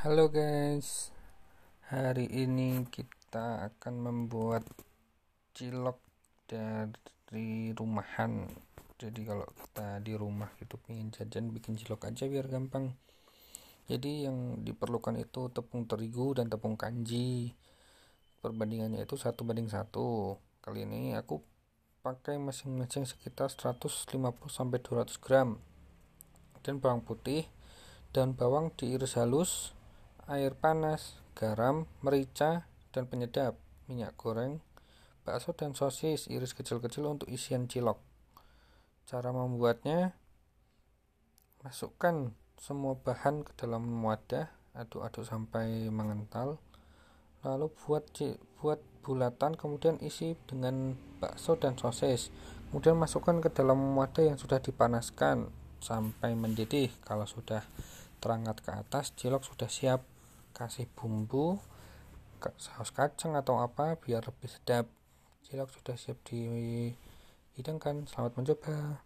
Halo guys, hari ini kita akan membuat cilok dari rumahan. Jadi kalau kita di rumah gitu pengen jajan bikin cilok aja biar gampang. Jadi yang diperlukan itu tepung terigu dan tepung kanji. Perbandingannya itu satu banding satu. Kali ini aku pakai masing-masing sekitar 150 sampai 200 gram dan bawang putih daun bawang diiris halus air panas, garam, merica, dan penyedap, minyak goreng, bakso dan sosis iris kecil-kecil untuk isian cilok. Cara membuatnya, masukkan semua bahan ke dalam wadah, aduk-aduk sampai mengental. Lalu buat buat bulatan, kemudian isi dengan bakso dan sosis. Kemudian masukkan ke dalam wadah yang sudah dipanaskan sampai mendidih. Kalau sudah terangkat ke atas, cilok sudah siap kasih bumbu saus kacang atau apa biar lebih sedap. Cilok sudah siap dihidangkan selamat mencoba